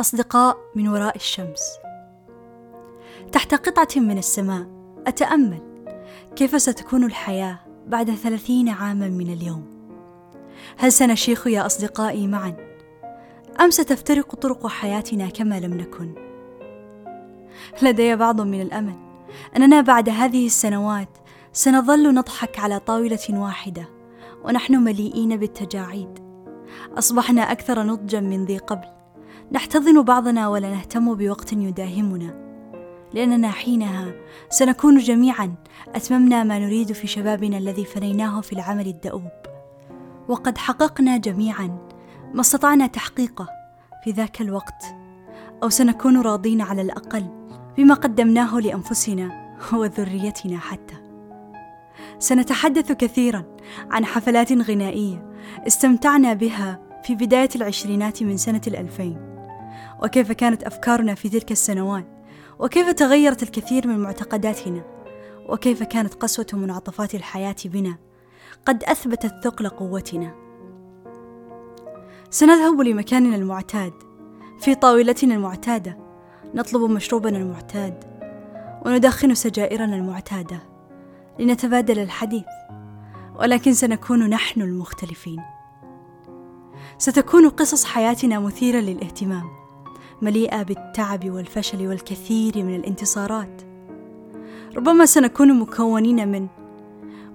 أصدقاء من وراء الشمس. تحت قطعة من السماء أتأمل كيف ستكون الحياة بعد ثلاثين عاما من اليوم؟ هل سنشيخ يا أصدقائي معا؟ أم ستفترق طرق حياتنا كما لم نكن؟ لدي بعض من الأمل أننا بعد هذه السنوات سنظل نضحك على طاولة واحدة ونحن مليئين بالتجاعيد. أصبحنا أكثر نضجا من ذي قبل. نحتضن بعضنا ولا نهتم بوقت يداهمنا. لأننا حينها سنكون جميعا أتممنا ما نريد في شبابنا الذي فنيناه في العمل الدؤوب. وقد حققنا جميعا ما استطعنا تحقيقه في ذاك الوقت أو سنكون راضين على الأقل بما قدمناه لأنفسنا وذريتنا حتى. سنتحدث كثيرا عن حفلات غنائية استمتعنا بها في بداية العشرينات من سنة الألفين. وكيف كانت أفكارنا في تلك السنوات وكيف تغيرت الكثير من معتقداتنا وكيف كانت قسوة منعطفات الحياة بنا قد أثبتت ثقل قوتنا. سنذهب لمكاننا المعتاد في طاولتنا المعتادة نطلب مشروبنا المعتاد وندخن سجائرنا المعتادة لنتبادل الحديث ولكن سنكون نحن المختلفين. ستكون قصص حياتنا مثيرة للاهتمام. مليئة بالتعب والفشل والكثير من الانتصارات. ربما سنكون مكونين من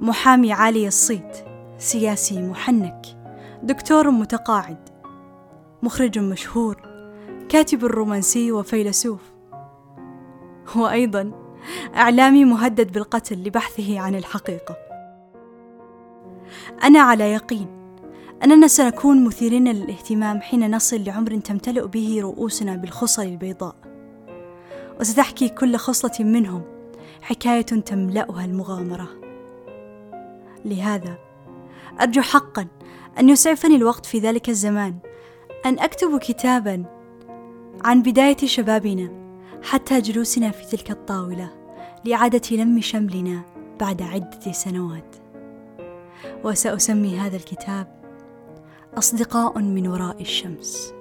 محامي عالي الصيت سياسي محنك دكتور متقاعد مخرج مشهور كاتب رومانسي وفيلسوف وأيضا إعلامي مهدد بالقتل لبحثه عن الحقيقة. أنا على يقين أننا سنكون مثيرين للاهتمام حين نصل لعمر تمتلئ به رؤوسنا بالخصل البيضاء. وستحكي كل خصلة منهم حكاية تملأها المغامرة. لهذا أرجو حقا أن يسعفني الوقت في ذلك الزمان أن أكتب كتابا عن بداية شبابنا حتى جلوسنا في تلك الطاولة لإعادة لم شملنا بعد عدة سنوات. وسأسمي هذا الكتاب أصدقاء من وراء الشمس.